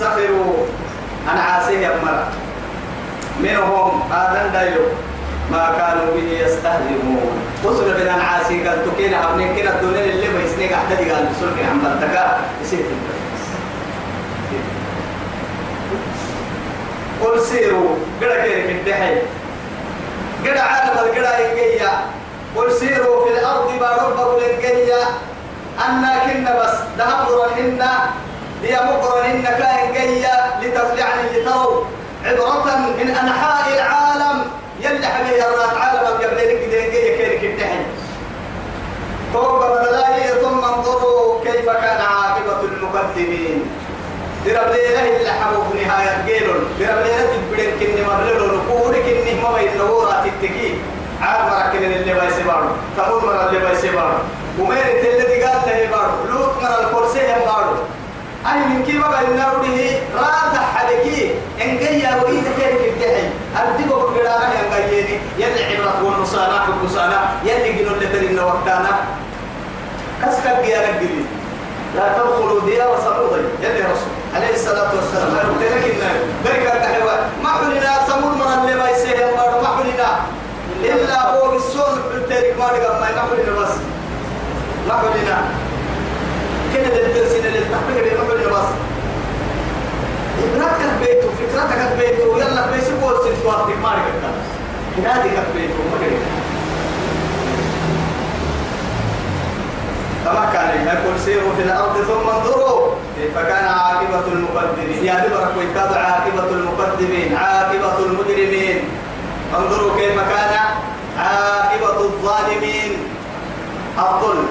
سخروا. أنا عاسيه مرة. منهم آذن دايلو ما كانوا به يستهزئون. وصل بنا عاسي قال تكينا أبنين كنا الدنيا اللي ما يسنيك أحدد قال سلك عم بلتكا يصير قل سيروا. قد كيرك الدحي. قد عالم القرى ينقيا قل سيروا في الأرض ما ربكم ينقيا أنا كنا بس ذهب رهن هي مقرن كائن جيا يعني لتروا عبرة من أنحاء العالم. يلي حبيه الرات عالم قبل لك جيا كيرك الدحي فوق بدلاي ثم انظروا كيف كان عاقبة المكذبين درب ليلة اللي حبوك نهاية قيلون درب ليلة تبدين كني مبللون وكوري كني ما بين نورات التكي عاد مركن اللي بايسي بارو تقول مرة اللي بايسي بارو ومير التلتي قال له بارو لوط مرة الكرسي هم بارو. أي من كيف بين نوره راد حدكي. إن جيا وإذا كان كده أردبه بقدارة يا جيني يلي عبرة والنصانا والنصانا يلي جنون اللي ترين وقتانا كسكت جيا نجري لا تدخلوا ديار وصمودا يلي رسول. عليه الصلاة والسلام. أنا قلت لك إن بركة كحوة ما حلنا سمود من اللي ما يسيه الله ما حلنا إلا هو بالسول بالتاريخ ما نقام ما حلنا بس. ما حلنا كده الدرسين اللي تحبيه ما حلنا بس إبراتك بيته فكرتك بيته يلا بيسيب وصل تواتك ما نقام هنادك بيته ما نقام كما كان يقول سيروا في الأرض ثم انظروا كيف كان عاقبة المقدمين؟ يا دبرك ويتابع عاقبة المقدمين عاقبة المجرمين. انظروا كيف كان عاقبة الظالمين. الظلم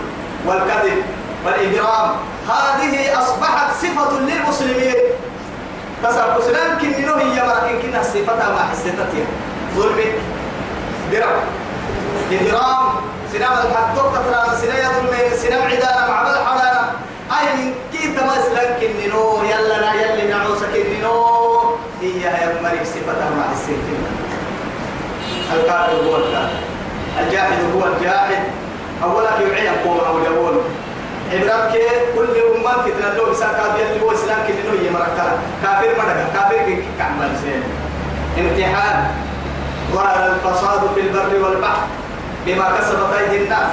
والكذب. والإجرام. هذه أصبحت صفة للمسلمين. كسر مسلم كننو هي مركن كنا صفتها ما حسيتها. ظلم درب إجرام سنام الحدوك ترى سنام يظلم سنام عدانا مع بالحرانا أي من كي تمسلك كننو يلا نا يلي نعوسك كننو هي يا مريك صفتها مع السكين الكافر هو الكافر. الجاحد هو الجاحد أولا يوعي قوم أو يقول عبرك كل أمة فتنة لو بساكا بيلي هو إسلام كننو هي مركا كافر مركا كافر كي كعمل سين امتحان. ظهر الفساد في البر والبحر بما كسبت أيدي الناس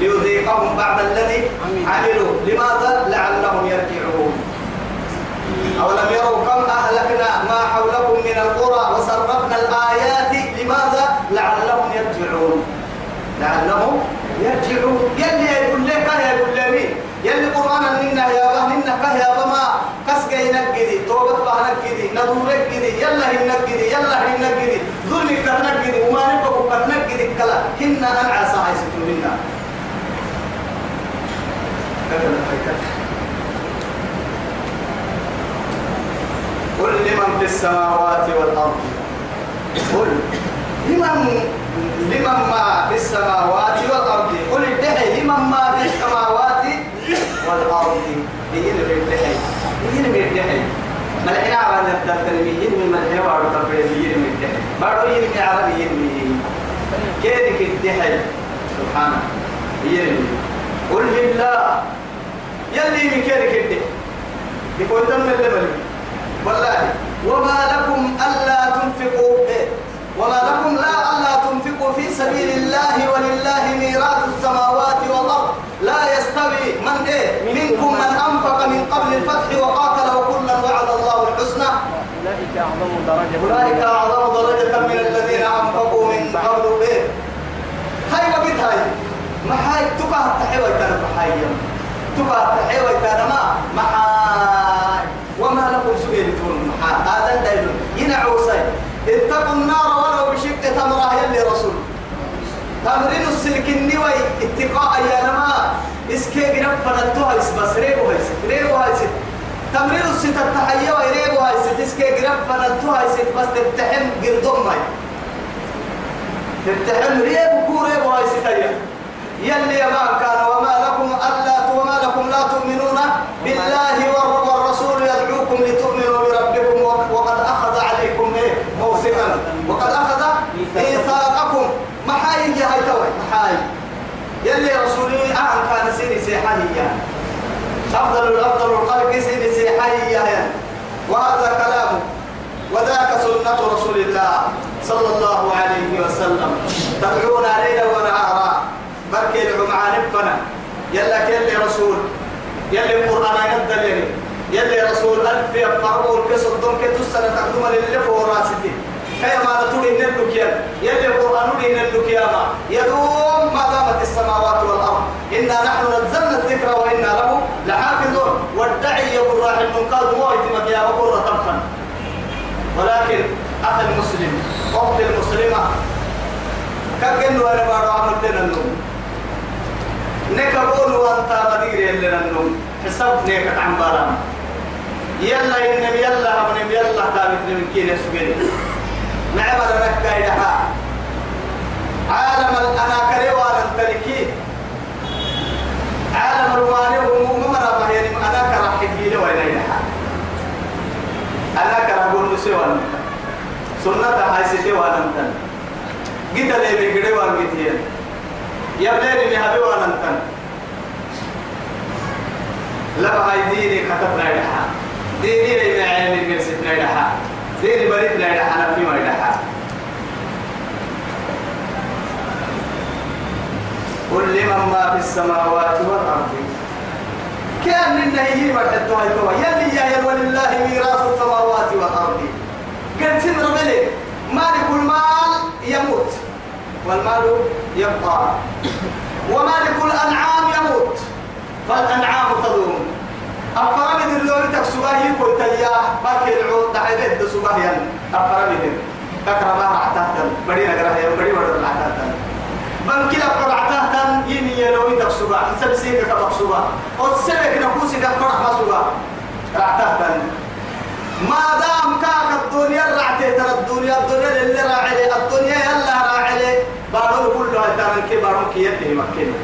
ليذيقهم بعد الذي عملوا. لماذا؟ لعلهم يرجعون أولم يروا كم أهلكنا ما حولكم من القرى وصرفنا الآيات لماذا لعلهم يرجعون لعلهم يرجعون يلي يقول لك يقول لي مين يلي قرآن منا يا به منا كه يا بما نجدي توبة به نجدي ندورك جدي يلا هي نجدي يلا هي نجدي ظلمك نجدي وما نبقى نجدي كلا. هنا أنعى صاحي ستون منا قل لمن في السماوات والأرض. قل. لمن لمن ما في السماوات والأرض. قل الدحي لمن ما في السماوات والأرض. هي اللي هي اللي الدحي ملحنا على التلميذين من ملحنا وعلى التلميذين من الدحي بعد يلمي عربي يلمي كيف الدحي سبحانه. هي اللي قل لله. يلي من كيرك الدحي يقول تم اللي والله. وما لكم ألا تنفقوا؟ وما لكم لا ألا تنفقوا في سبيل الله ولله ميراث السماوات والأرض. لا يستوي من إيه؟ منكم من أنفق من قبل الفتح وقاتل وكلا وعد الله الحسنى أولئك أعظم درجة. أولئك أعظم درجة من الذين أنفقوا من قبل. إيه هاي وقت هاي. ما هاي تقع تحيوي كان محايا تقع تحيوي كان ما؟ محاي وما لكم سبيل تون هذا الدليل. ينعوسي اتقوا النار ولو بشق تمرة يلي رسول. تمرين السلك النوي. اتقاء يا نما. اسكي قرب فنتوها بس ريبو هاي ست ريبو هاي ست تمرين الستة التحية ويريبو هاي ست فنتوها ست بس تتحم قردم هاي. تتحم ريبو كو ريبو هاي ست يلي ما كان وما لكم ألا وما لكم لا تؤمنون بالله والرسول يدعوكم لتؤمنوا بربكم وقد أخذ عليكم إيه؟ موثقا وقد أخذ ميثاقكم. محاي يا هاي توي محاي يلي رسولي أعن كان سيني سيحاني يا. أفضل الأفضل الخلق سيني سيحاني يا. وهذا كلامه. وذاك سنة رسول الله صلى الله عليه وسلم. تدعونا ليلا ونهارا. بركي مع نفنا يلا كل رسول. يلي القرآن يدل يلي رسول ألف يفرقوا الكسر دون كتسنة تقدم للي فوق راستي كي ما نتولي نلوكيا يلي القرآن نلوكيا ما. يدوم ما دامت السماوات والأرض. إنا نحن نزلنا ولكن أخي المسلم أخت المسلمة كأنه أنا بارو عمل بين النوم نكبون وأنت بدير اللي النوم حساب نيكت عن بارام يلا إنم يلا ابن يلا تابت من كين سجن نعم لك كايدها عالم أنا كريوانا تلكي عالم الواني وممرا بهيني. أنا كرحكي وين يدها أنا كرهون نسوان سنة هاي ستي وانتن جيت لي بيجري وان جيتين يا بلادي مهبي وانتن لا هاي ديني كتب نايدها ديني لي معاني ست نايدها ديني بريد نايدها أنا في ما يدها قل لمن ما في السماوات والأرض؟ كان من نهيه مرحتها يتوى يلي يا ولله ميراث السماوات والأرض. قلت ربلي مالك المال يموت والمال يبقى. ومالك الأنعام يموت فالأنعام تدوم. أفرمد اللي تكسبه قلت يا باكي العود دحيدة تسبه ين أفرمد ككرما رعتها بدينا قرأها بدي بدر رعتها من كلا قرعتها يمي يلوي تكسبه حسب سيك تكسبه والسبك نفوسي كفرح مسوبه رعتها ما دام كاك الدنيا رعتي ترى الدنيا الدنيا اللي راعي الدنيا يلا راعي بارون كلها ترى كي بارون كي يده مكين.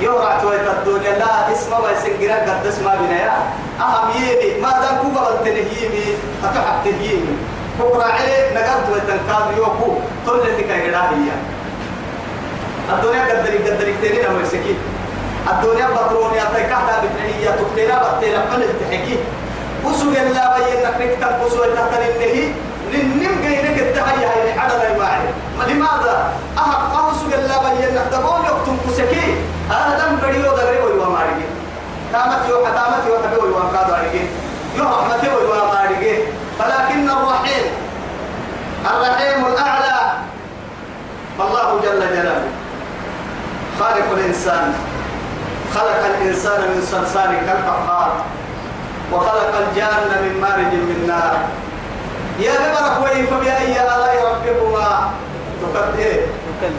يورع تويت الدنيا. لا اسمه ويسنجرا قد اسمه بنايا أهم يمي ما دام كوبا التنهيمي أتحب تهيمي بكرة عليه نقرت ويتنكاد يوكو. تولتك يا الدنيا قدري قدري كتيرين أمر سكين الدنيا بطرون يا تكحتا بتنهي تكتيرا بطيرا من التحكي. وسوق الله بينك نكتب وسوق تحتل النهي. لنم جينك التهيا هاي عدد الماعي لماذا؟ أهم أهو سوق الله بينك دبون يكتم كسكي. هذا دم بديو دغري ويوا مارجي تامت يو حتامت يو حبي ويوا قادو عليك يو رحمتي ويوا مارجي ولكن الرحيم الرحيم الأعلى. فالله جل جلاله. خالق الإنسان. خلق الإنسان من صلصال كالفخار. وخلق الجان من مارج من نار. يا ببرك وي فبأي آلاء ربكما تكذب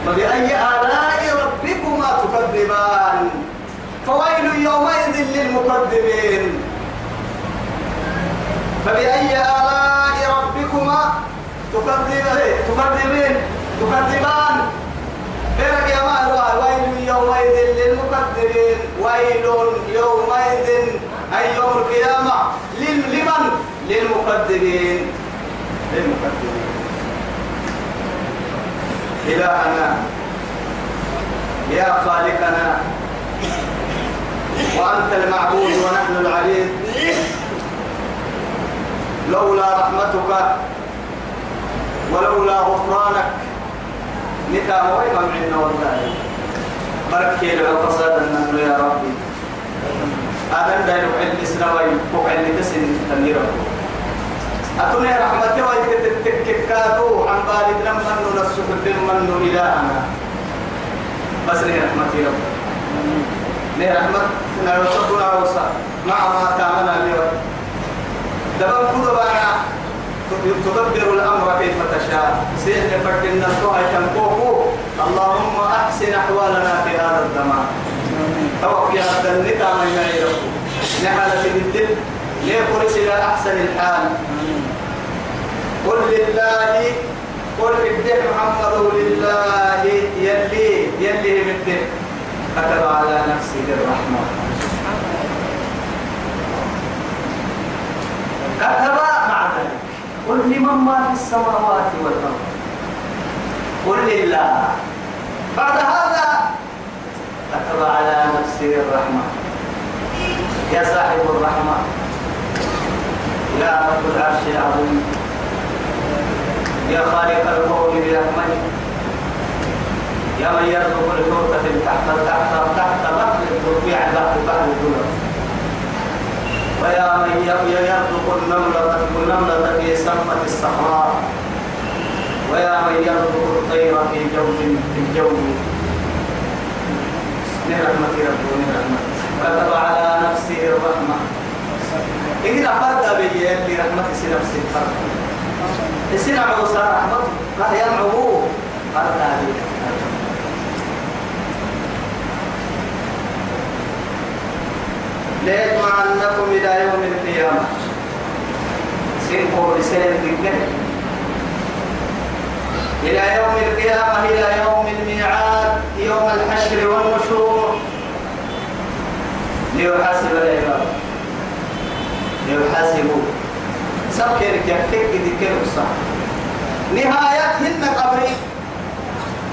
فبأي آلاء ربكما تكذبان؟ فويل يومئذ للمكذبين. فبأي آلاء ربكما تكذبين تكذبين تكذبان إرق يا مهر ويل يومئذ للمكذبين ويل يومئذ أي يوم القيامة؟ لمن؟ للمكذبين للمكذبين إلهنا. يا خالقنا. وأنت المعبود ونحن العبيد لولا رحمتك ولولا غفرانك نتا وين عنا والله بركي له فساد النمل يا ربي. هذا داير علم سنوي فوق علم تسن تنيره أتوني رحمتي ويتتككاتو عن بالد لمن نسف من إلهنا. بس لي رحمتي رب. لي رحمت نرسلنا وصا مع ما تعملنا اليوم دبل كذبانا تدبر الأمر كيف تشاء. سيحن فردنا الطوحة تنقوه اللهم أحسن أحوالنا في هذا الزمان. توقي هذا النتا من يعيره نحالة بالدل ليقرس إلى أحسن الحال؟ قل لله قل ابدع محمد لله يلي يلي بالدل كتب على نفسه الرحمة. كتب مع ذلك. قل لمن ما في السماوات والأرض. قل لله. بعد هذا كتب على نفسه الرحمة. يا صاحب الرحمة. يا رب العرش العظيم. يا خالق الكون برحمتك يا من يرزق الحوت في تحت تحت تحت بحر الربيع بحر بحر الدنيا. ويا من يرزق النملة النملة في سمة الصحراء ويا من يرزق الطير في جو في الجو. من رحمة ربه من رحمة. كتب على نفسه الرحمة. إذا فرد بي اللي رحمة نفسه فرد يصير عوسى رحمته لا ينعو فرد هذه ليجمعنكم إلى يوم القيامة. سنكم رسالة ذكر إلى يوم القيامة إلى يوم الميعاد يوم الحشر والنشور. ليحاسب العباد. ليحاسبوا سبكيرك يحكيك ذكر الصح نهايتهن قبري.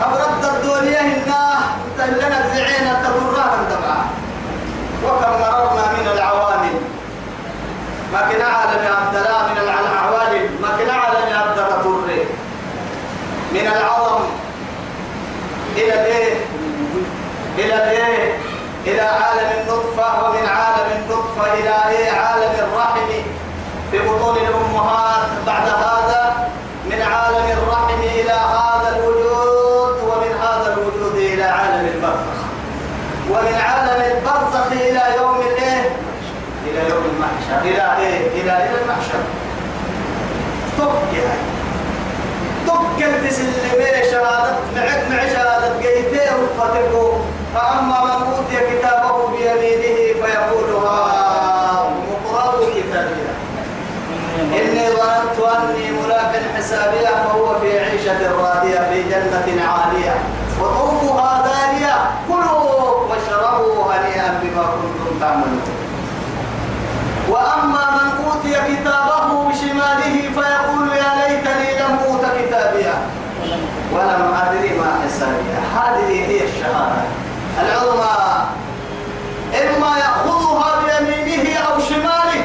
قبرت الدنيا هنا تهلنا الزعين تضرها دمعا وكم مررنا من العوامل. ما كنا عالم عبد من العوالم ما كنا عالم عبد الرطور من العظم إلى الايه إلى الايه إلى عالم النطفة ومن عالم النطفة إلى إيه؟ عالم الرحم في بطون الأمهات. بعد هذا من عالم الرحم إلى هذا الوجود ومن هذا الوجود إلى عالم البرزخ. ومن عالم البرزخ إلى يوم الإيه؟ إلى يوم المحشر. إلى إيه؟ إلى إلى المحشر. طب يعني تكل تسلمي شهادة. معك مع شهادة. فتقو فأما من أوتي كتابه بيمينه فيقول ها مقرأ كتابيا إني ظننت أني ملاق حسابيا فهو في عيشة راضية في جنة عالية. وطوفها دانية كلوا واشربوا هنيئا بما كنتم تعملون. وأما من أوتي كتابه بشماله فيقول يا ليتني لم أوت كتابيا ولم أدري ما حسابيا هذه هي الشهادة. العظمى إما يأخذها بيمينه أو شماله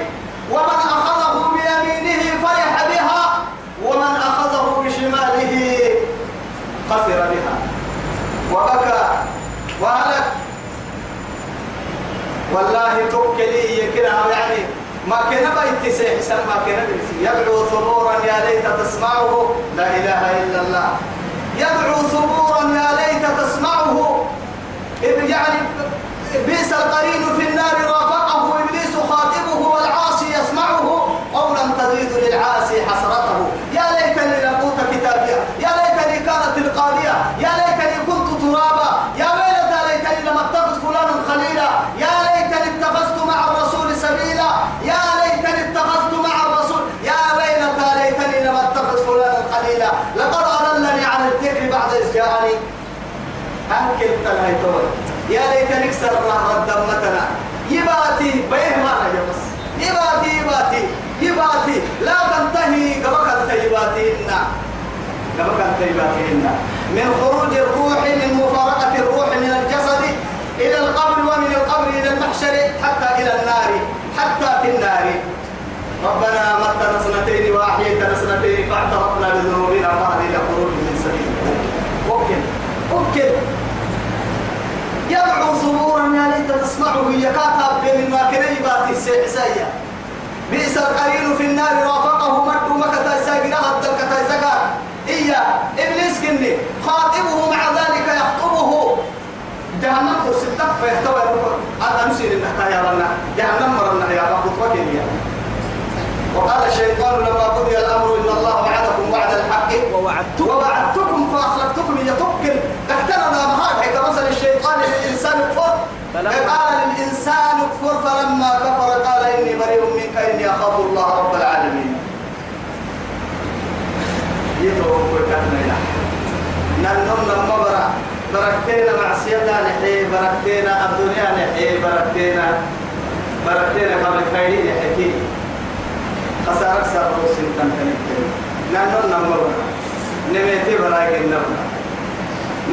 ومن أخذه بيمينه فرح بها ومن أخذه بشماله خسر بها. وبكى وهلك. والله توكلي يكنا يعني ما كان بيت سيحسن ما كان بيت ثبورا يا ليت تسمعه. لا إله إلا الله. يدعو ثبورا يا ليت تسمعه. يعني بئس القرين في النار رافقه إذ جاءني أنكل تنهيتون يا ليتني أكسر الله دمتنا يباتي بيه ما بس يباتي يباتي يباتي. لا تنتهي قبك التيباتين قبك التيباتين من خروج الروح من مفارقة الروح من الجسد إلى القبر ومن القبر إلى المحشر حتى إلى النار حتى في النار. ربنا متنا سنتين وأحييتنا سنتين فاعترفنا بذنوبنا فهل إلى خروج من سبيل وكل وكل يدعو صبورا يا ليت تسمعه يكاتب بين ما كان يباتي سيئة بئس القرين في النار رافقه مد مكتا ساقنا هدى الكتا زكا. إيا إبليس كني خاطبه مع ذلك يخطبه. جهنم قرصتك فيحتوى أنا نسير النحتا يا رنا جهنم مرنا يا رب خطبك وقال الشيطان لما قضي الأمر إن الله وعدكم وعد الحق. ووعدتكم. ووعدتكم فأخلفتكم يتوكل تحتنا مهار حيث مثل الشيطان. فلما- قال للإنسان كفر فلما كفر قال إني بريء منك إني أخاف الله رب العالمين. كتنا إلى ننم لما برا بركتنا معصيتنا نحي بركتنا الدنيا نحي بركتنا بركتنا قبل خيري نحكي. خسارك سابق سنتم تنكتنا ننم لما برا نميتي براك النبنا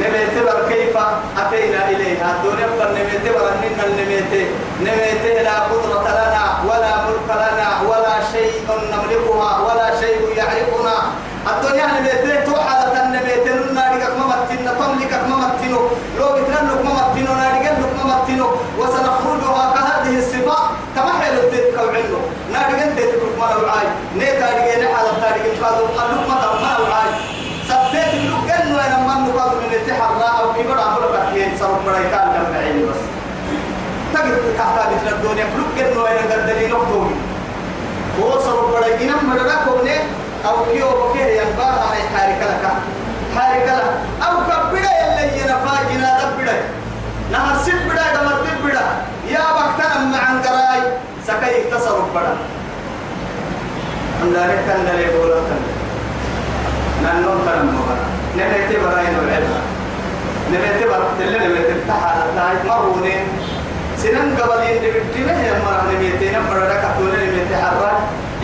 نميتبر كيف أتينا إليها؟ الدنيا فالنميتبر أننا النميت نميت لا قدرة لنا ولا ملك لنا ولا شيء نملكها ولا شيء يعرفنا. الدنيا نميت توحد النميت نارك ممتن تملكك ممتن. لو بتنلك ممتن نارك ممتن. وسنخرجها كهذه الصفات كما حيل الدين كوعنه نارك انت ما نوعاي نيتا رجعنا على التاريخ قالوا قالوا ما نوعاي سبيت لك انه أنا ما نقاد من التحرى أو كبر عمرو بكين صار بريكان لما عيني بس. تجد تحت مثل الدنيا. لك انه أنا قدري نقطوي هو صار بريكين مرنا كونه أو كيو بكيه ينباها هاي حارك لك. حارك لك. أو كبدا يلي ينفاجنا دبدا نهر سب بدا دمر بدا يا بكتنا مع انقراي سكاي تصرف بدا عندنا كان لي بولا كان نانون كان مبارا نميتي براين العلم نميتي برا تلي نميتي تحال تاي مرونين سنن قبل يندبتي ما هي مرة نميتي نمبر لك تقول نميتي حرا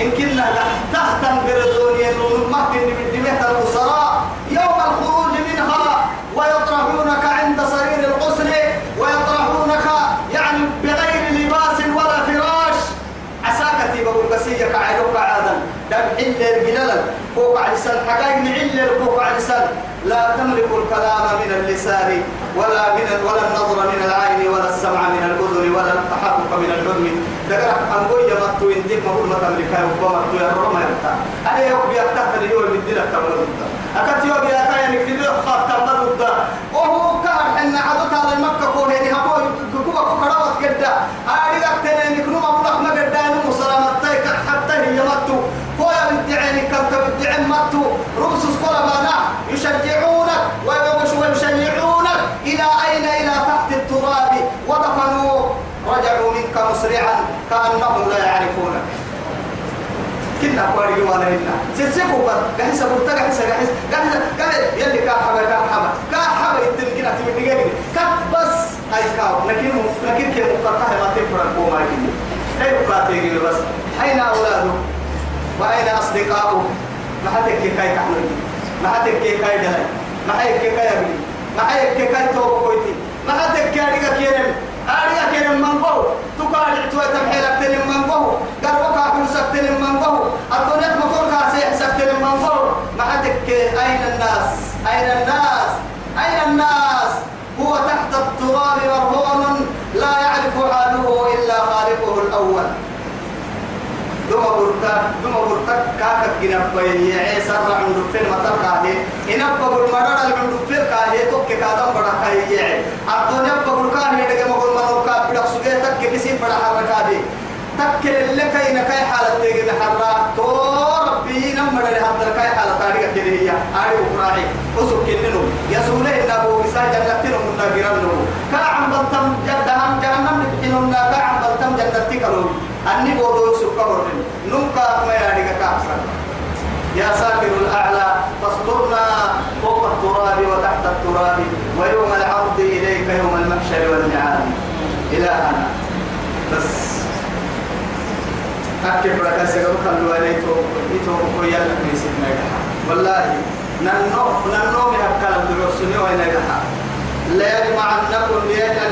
إن كنا تحت برزوني نون ما كن بدمية الأسراء يوم الخروج منها ويطرحونك عند صرير الغسل ويطرحونك يعني بغير لباس ولا فراش. عساك تيبا بالقسية كعيروك عادا. دم حل الجلال فوق على لسان حقائق نعل فوق على لسان. لا تملك الكلام من اللسان ولا من ولا النظر من العين ولا السمع من الأذن ولا التحقق من العلم دقرا أنقول يا مطو إنتك ما ما تملكها ربما مطو يا ربما يرتا أنا يوم بيحتاج اليوم بديلك تمرد أكاد يوم بيحتاج يعني في ذي خاط تمرد وهو كهر إن عدوت على مكة كوهني هبو كوكا كوكا كده أريد أكتر نكنو ما بقول ما قد دانو مسلمتك حتى هي مطو هو يدعي كم تدعي مطو رمس سكولا مانا يشجعونك ويشيعونك إلى أين إلى تحت التراب ودفنوا رجعوا منك مسرعا كأنهم لا يعرفونك كنا قاري وأنا هنا سيسيبوا بس جهز برتا جهز جهز جهز جهز يلي كا حبا يتم كنا تبي تيجي كات بس. هاي كاو لكن لكن كي مقطع ما تفرق بوما يجي أي بقاتي بس. أين أولاده وأين أصدقائه ما حد كي كاي كحمل ما حد كي كاي دهي ما حد كي كاي أبني ما حد كي كاي توب كويتي. ما حد كي أريكا كيرم. أريكا كيرم من بو تقال عتوة تمحيلك تلم من بو قربك فلوسك تلم من بو الدنيا مطور كاسي حسك تلم من بو ما حد كي؟ أين الناس؟ أين الناس؟ أين الناس؟ هو تحت التراب مرهون. لا يعرف حاله إلا خالقه الأول. دوما برتا دوما برتا كاكا جنب يعي سرع من دفن مطر كاهي. إنب بقول مرر من دفن كاهي توك كادم بڑا يعي الدنيا بقول كاهي دقا مقول مرر كاهي. بدك سجيه تك كسي بڑا حركة دي تك اللي كاي نكاي حالة تيجي بحرة تو ربي نمر اللي هذا كاي حالة تاريخ كده هي. آري وقراعي أسوك كننو يسوله إن أبو إسحاق جنتنا من ناقرانو كاعم بلتم جدهم جهنم نبحنون كاعم بلتم جنتي كلو أني بودو سكر نمكا ما يعني كأحسن يا ساكن الأعلى فاصبرنا فوق التراب وتحت التراب ويوم العرض إليك يوم المحشر والميعاد إلهنا. بس. أكيد بركة سيقول خلوا عليتو إتو كويا لك نسيت والله ننو ننو من الكلام دروسني وين نجاح لا يجمعنكم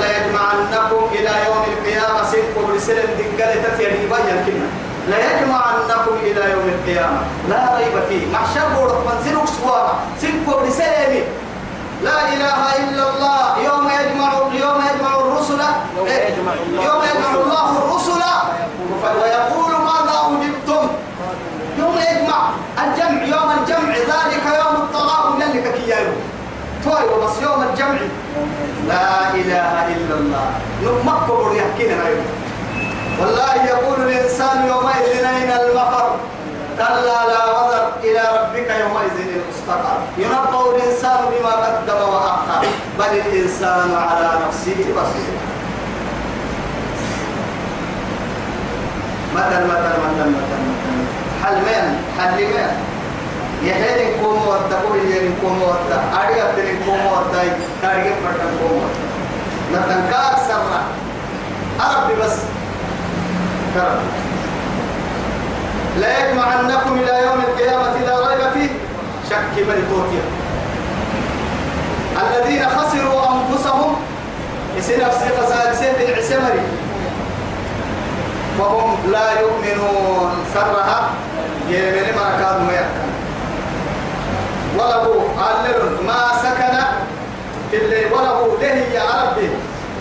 لا يجمعنكم إلى يوم القيامة. سيكم برسلم دقالة تتيري بيان كنا لا يجمعنكم إلى يوم القيامة. لا ريب فيه. محشر بورك من سنوك سوارا سيكم برسلم لا إله إلا الله. يوم يجمع يوم يجمع الرسل. يوم يجمع الله الرسل. ويقول ماذا أجبتم يوم يجمع الجمع. يوم الجمع. ذلك يوم الطلاق. يلك كيايو توي وبس يوم الجمع. لا إله إلا الله. نمكبر يحكينا أيوه والله يقول الإنسان يومئذ أين المفر؟ كلا لا وزر إلى ربك يومئذ المستقر. ينبأ الإنسان بما قدم وأخر. بل الإنسان على نفسه بصير. مثل مثل مثل مثل حلمين حلمين يحيل نكون ودا قول يحيل نكون ودا أريد أن نكون ودا كاريك فتن نكون ودا مثلا كأكثر أربي بس. كرم لا يجمعنكم إلى يوم القيامة لا ريب فيه. شك من توتيا الذين خسروا أنفسهم يصير نفسي خسارة سيف العسمري. فهم لا يؤمنون. سرها. يمن ما كانوا وله علل ما سكن في الليل وله له يا ربي.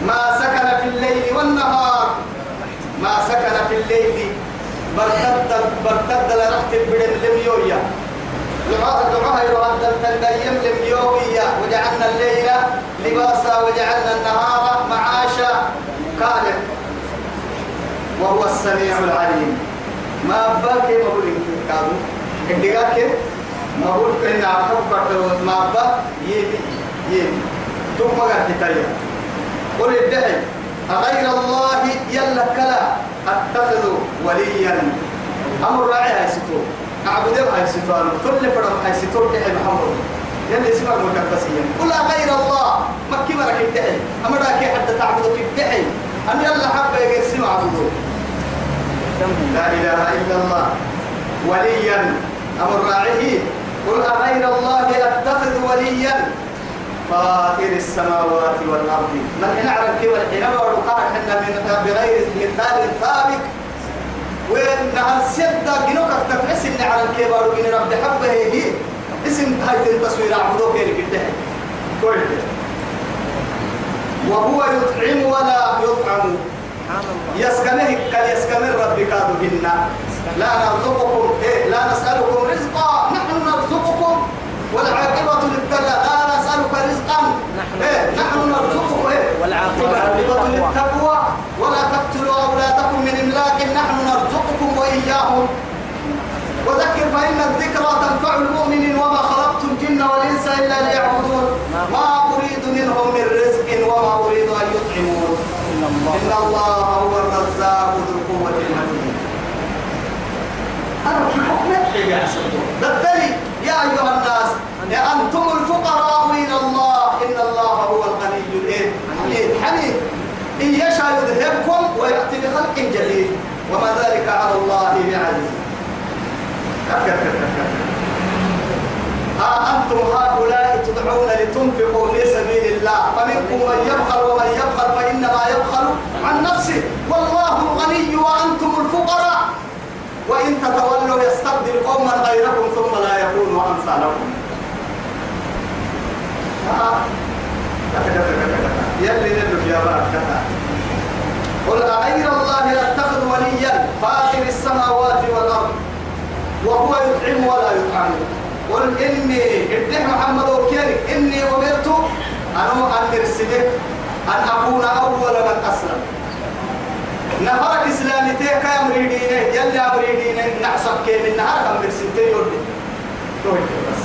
ما سكن في الليل والنهار. ما سكن في الليل. برتد برتد لرحت بدن لم يويا دعاء دعاء يرد التنقيم لم يويا وجعلنا الليل لباسا وجعلنا النهار معاشا. قال وهو السميع العليم. ما باكي إنك كادو إنك ما بقول إن أحب ما با يبي يبي ثم قال تكلم قل الدعي أغير الله يلا كلا أتخذ وليا. أمر راعي هاي ستو أعبد هاي ستو كل فرد هاي ستو دعي محمد يلي اسمه مكبسيا قل غير الله. مكي مرك الدعي أمر راكي حتى تعبدك الدعي أن يلا حبا يقسم عبدو لا إله إلا الله. وليا. أمر راعيه. قل أغير الله أتخذ وليا؟ فاطر السماوات والأرض. من هنا على الكي والحين ورقاء حنا من بغير مثال ثابت. وين؟ السيدة جنوك تفحس إن على الكي وارقين رب حبه هي اسم هاي التصوير عبدوك اللي كده كل وهو يطعم ولا يطعم. يسكنه كان يسكن ربك هنا لا نرزقكم إيه لا نسألكم رزقا نحن نرزقكم والعاقبة للتقوى لا نسألك رزقا نحن, إيه نحن نرزقك إيه والعاقبة للتقوى. ولا تقتلوا أولادكم من إملاق نحن نرزقكم وإياهم. وذكر فإن الذكرى تنفع المؤمنين وما خلقت الجن والإنس إلا ليعبدون. ما أريد منهم من رزق وما أريد أن يطعمون. إن الله حكمة يا بالتالي يا أيها الناس أنتم الفقراء إلى الله إن الله هو الغني الحميد حميد. إن يشاء يذهبكم ويأتي بخلق جديد. وما ذلك على الله بعزيز. ها أنتم هؤلاء تدعون لتنفقوا في سبيل الله. فمنكم من يبخل ومن يبخل فإنما يبخل عن نفسه. والله الغني وأنتم الفقراء. وإن تتولوا يستبدل قوما غيركم ثم لا يكونوا أمثالكم. يلي ندك يا بارك قل أغير الله أتخذ وليا فاطر السماوات والأرض وهو يطعم ولا يطعم. قل إني ادح محمد وكيرك إني أمرت أن أرسلك أن أكون أول من أسلم. نهارك إسلامتك يا مريدين يلا مريدين نحسب كيف من نهار هم برسلتين يولي بس.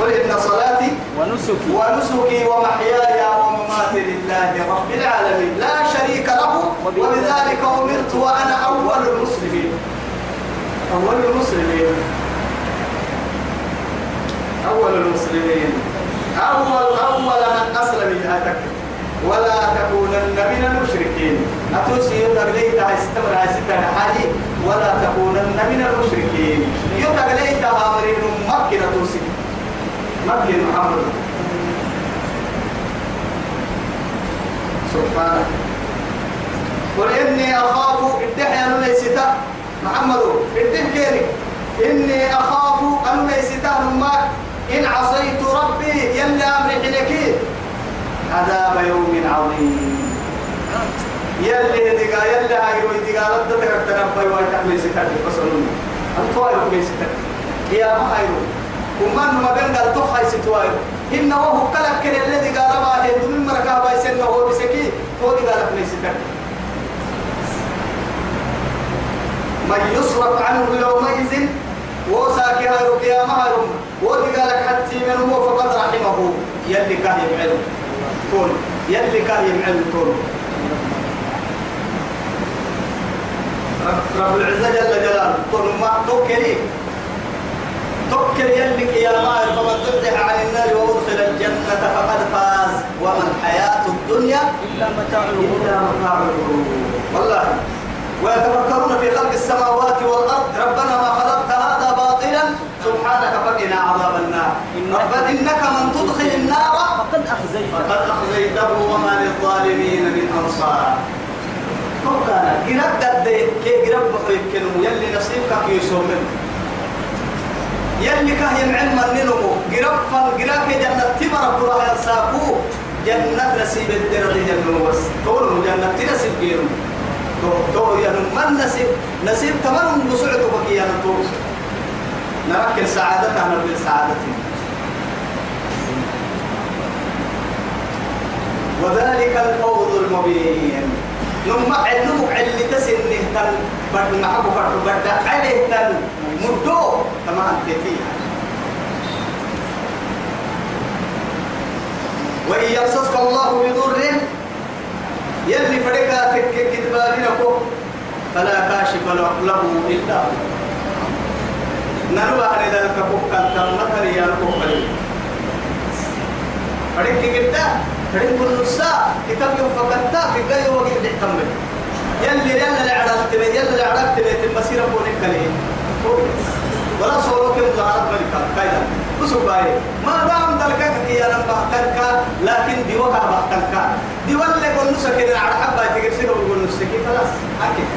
قل إن صلاتي ونسكي. ونسكي ومحياي ومماتي لله رب العالمين. لا شريك له وبذلك أمرت وأنا أول المسلمين. أول المسلمين. أول المسلمين. أول أول من أسلم هاتك ولا تكونن من المشركين. أتوسي يتغليت استمر ستة حالي ولا تكونن من المشركين. يتغليت أمرين مكة توسي مكة محمد. سبحانه. قل إني أخاف الدحيا ليستا محمد الدحيا إني أخاف أن ليستا إن عصيت ربي يلي أمري حلكي. عذاب يوم عظيم. يلي دقا يلي هاي ويدقا لدتك تنبي ويتحمل ستات بصرون الطوائر كمي ستات يا مخيرو ومن ما بين قال تخاي ستوائر إنه هو كلك كن الذي قال ما هي دون مركا بايسن هو بسكي هو دي قال كمي ستات من يصرف عنه يومئذ وساكي هاي القيامة هاي. ودي قالك حتى من هو فقد رحمه. يلي كان يبعد كون يلي كان يبعد كون رب العزة جل جلاله. كون ما توكلي توكل يلي قيامة فمن تفتح عن النار وأدخل الجنة فقد فاز. وما الحياة الدنيا إلا متاع الغرور. إلا متاع الغرور. والله. ويتفكرون في خلق السماوات والأرض. ربنا ما خلقت هذا باطلا. سبحانك فقنا عذاب النار. ربنا إنك من تدخل النار فقد أخزيته. فقد أخزيته وما للظالمين من أنصار. فقال قرب دد كي قرب بقرب كنو يلي نصيبك كي يسومن يلي كهين علم النلو قرب فن قرب جنة تبر قرى ينساكو. جنة نسيب الدرغ جنو بس طولو جنة تنصيب قيرو تو يعني من نسيب نسيب تمام بسعته بقية نتوب نركز سعادتها نركن سعادتها المبين نما علمك علي تسنه تن برد معك برد برد عليه تن مدو تمام تفيها وإن يمسسك الله بضر يلي فرقا تك كتبابينكو فلا كاشف له إلا هو. نروى عن ذلك فكا تمتر يا الكفر فرق كتا فرق النساء كتاب يوم فكتا في قاية وقت تحتمل يلي يلي لعرفت بي يلي لعرفت بي تمسير بونك ليه؟ ولا صورك مظاهرات ملكة كايدا بسوا باي ما دام دلك يا رب بحتنك لكن دي وقع بحتنك. دي ولا يقول نسكن على حبة تجرسك ويقول نسكن خلاص أكيد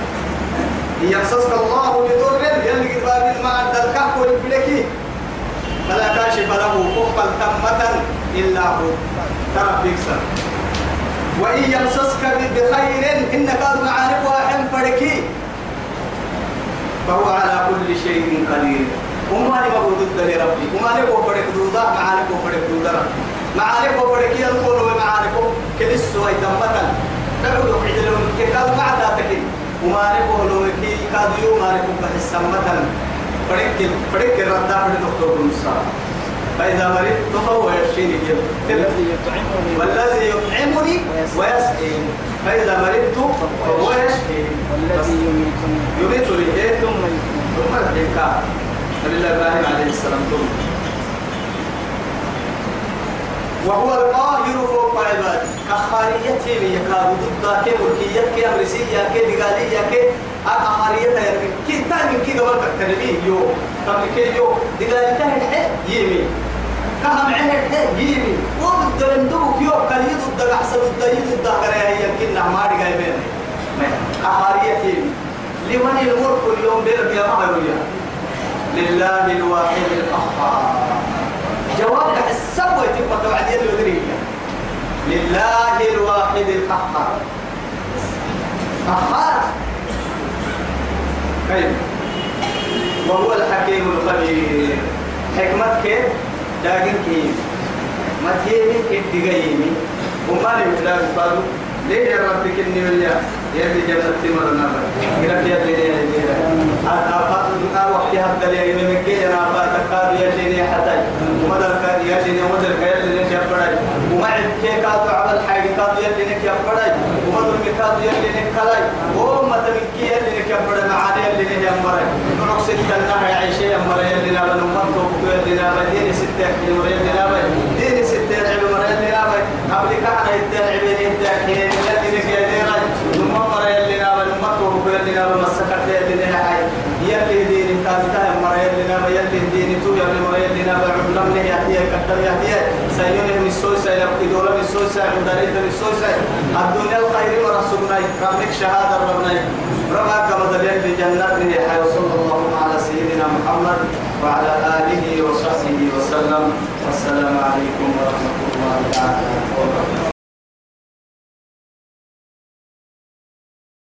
يمسسك الله بضر يلي قبال ما دلك كل بلكي فلا كاشف له كفا تمة. إلا هو. ترى بيكسر وإن يمسسك بخير إنك قد معارف واحد فركي فهو على كل شيء قدير. وما لي مبود لربي. وما لي بوفرك دودا معارف بوفرك دودا معارف بوفرك يلقون ومعارف كلس ويتمتا تقول عدلون كتاب بعد تكين وما لي بولو كي كاديو ما لي بحس سمتا فريق فريق الردا فريق دكتور موسى فإذا مرضت فهو يشفيني والذي يطعمني ويسقيني. فإذا مرضت فهو يشفيني والذي يميتني. يميتني إيه؟ ثم ثم الحكاية نبي الله إبراهيم عليه السلام. ثم وهو القاهر فوق عباده كخاريته من يكاد ضد كي ملكية كي أمريسية كي دقالية كي أخارية يعني كي تاني كي قبل تكتربيه يو قبل كي يو دقالية الحي يمي كهم عين الحي يمي وضد لندوك يو كان يضد أحسن ضد يضد هي يمكن ما بينه أخارية يمي لمن الملك اليوم بيرك يا مهرويا لله الواحد القهار جواب السبوة تبقى توعد يلي لله الواحد القهار قهار كيف وهو الحكيم الخبير. حكمة كيف؟ ما تيمي الدقايمي وما نبتلاك قالوا ليه يا ربك إني ويا يلي جنة تمرنا كده يلي ليه ليه أنا فات أنا وقت هذا اللي من مكة أنا فات كاد يلي ليه حتى ومدر كاد يلي ليه ومدر كاد يلي ليه جبري وما عند كي كاد عمل حاجة كاد يلي ليه جبري ومدر كاد يلي ليه كلاي وما تمكي يلي ليه جبري معاني يلي ليه جمري نقصد كنا عيشة يمري يلي لا بنمطو يلي لا بدين ستة يلي لا بدين ستة عمر يلي لا قبل كان يتبع بين الداخلين الذي لك يا ديرا ثم مر يلي نام المطور يلي نام مسكت يلي نهاي يلي دين تابتا مر يلي نام يلي دين تو يلي مر يلي نام عملم له يهدي كتر يهدي سيون من السوسة يبقي دولة من السوسة مداريد من السوسة الدنيا الخير ورسولنا. كامك شهادة ربنا. ربنا كما دليل لجنته حي صلى الله على سيدنا محمد وعلى آله وصحبه وسلم. والسلام عليكم ورحمة الله تعالى وبركاته.